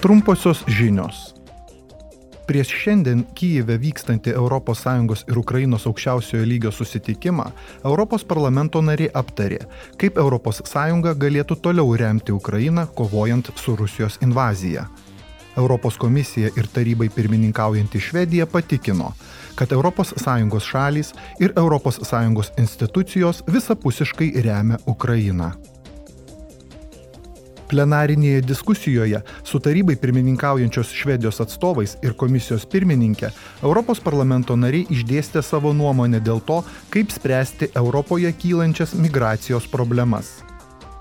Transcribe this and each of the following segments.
Trumposios žinios. Prieš šiandien Kyjive vykstantį ES ir Ukrainos aukščiausiojo lygio susitikimą Europos parlamento nariai aptarė, kaip ES galėtų toliau remti Ukrainą kovojant su Rusijos invazija. Europos komisija ir tarybai pirmininkaujanti Švedija patikino, kad ES šalys ir ES institucijos visapusiškai remia Ukrainą. Plenarinėje diskusijoje su tarybai pirmininkaujančios Švedijos atstovais ir komisijos pirmininkė Europos parlamento nariai išdėstė savo nuomonę dėl to, kaip spręsti Europoje kylančias migracijos problemas.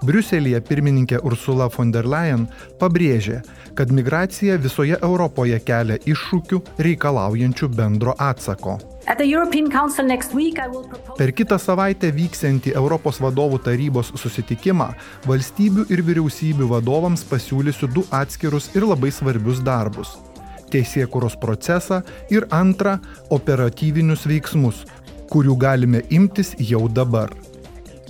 Briuselėje pirmininkė Ursula von der Leyen pabrėžė, kad migracija visoje Europoje kelia iššūkių reikalaujančių bendro atsako. Per kitą savaitę vyksiantį Europos vadovų tarybos susitikimą valstybių ir vyriausybių vadovams pasiūlysiu du atskirus ir labai svarbius darbus - teisėkuros procesą ir antrą - operatyvinius veiksmus, kurių galime imtis jau dabar.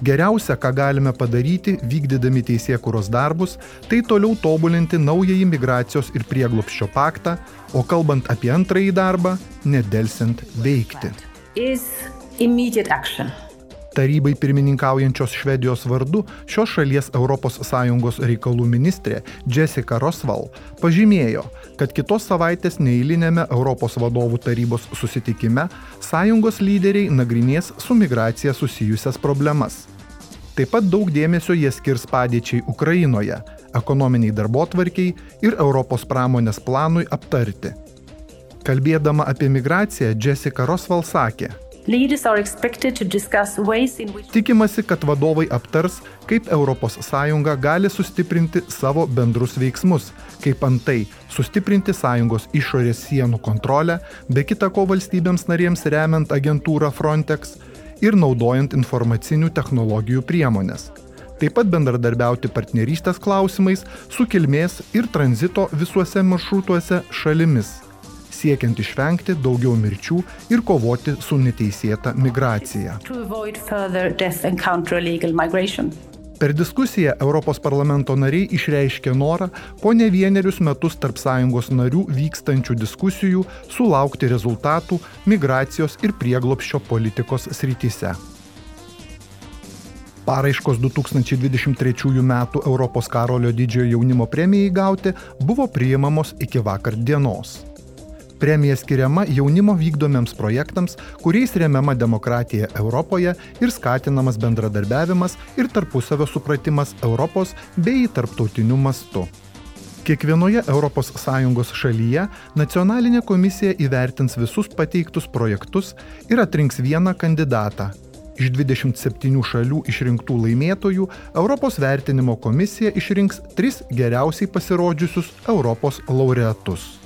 Geriausia, ką galime padaryti, vykdydami teisėkuros darbus, tai toliau tobulinti naująjį migracijos ir prieglopščio paktą, o kalbant apie antrąjį darbą, nedelsiant veikti. Tarybai pirmininkaujančios Švedijos vardu šios šalies ES reikalų ministrė Jessica Rosval pažymėjo, kad kitos savaitės neįlinėme Europos vadovų tarybos susitikime sąjungos lyderiai nagrinės su migracija susijusias problemas. Taip pat daug dėmesio jie skirs padėčiai Ukrainoje, ekonominiai darbotvarkiai ir Europos pramonės planui aptarti. Kalbėdama apie migraciją, Jessica Rosval sakė, Tikimasi, kad vadovai aptars, kaip ES gali sustiprinti savo bendrus veiksmus, kaip antai sustiprinti sąjungos išorės sienų kontrolę, be kita ko valstybėms narėms remiant agentūrą Frontex ir naudojant informacinių technologijų priemonės. Taip pat bendradarbiauti partnerystės klausimais su kilmės ir tranzito visuose maršrutuose šalimis siekiant išvengti daugiau mirčių ir kovoti su neteisėta migracija. Per diskusiją Europos parlamento nariai išreiškė norą po ne vienerius metus tarp sąjungos narių vykstančių diskusijų sulaukti rezultatų migracijos ir prieglopščio politikos srityse. Paraiškos 2023 m. Europos Karolio didžiojo jaunimo premijai gauti buvo priimamos iki vakar dienos. Premija skiriama jaunimo vykdomiems projektams, kuriais remiama demokratija Europoje ir skatinamas bendradarbiavimas ir tarpusavio supratimas Europos bei tarptautiniu mastu. Kiekvienoje ES šalyje nacionalinė komisija įvertins visus pateiktus projektus ir atrinks vieną kandidatą. Iš 27 šalių išrinktų laimėtojų Europos vertinimo komisija išrinks tris geriausiai pasirodžiusius Europos laureatus.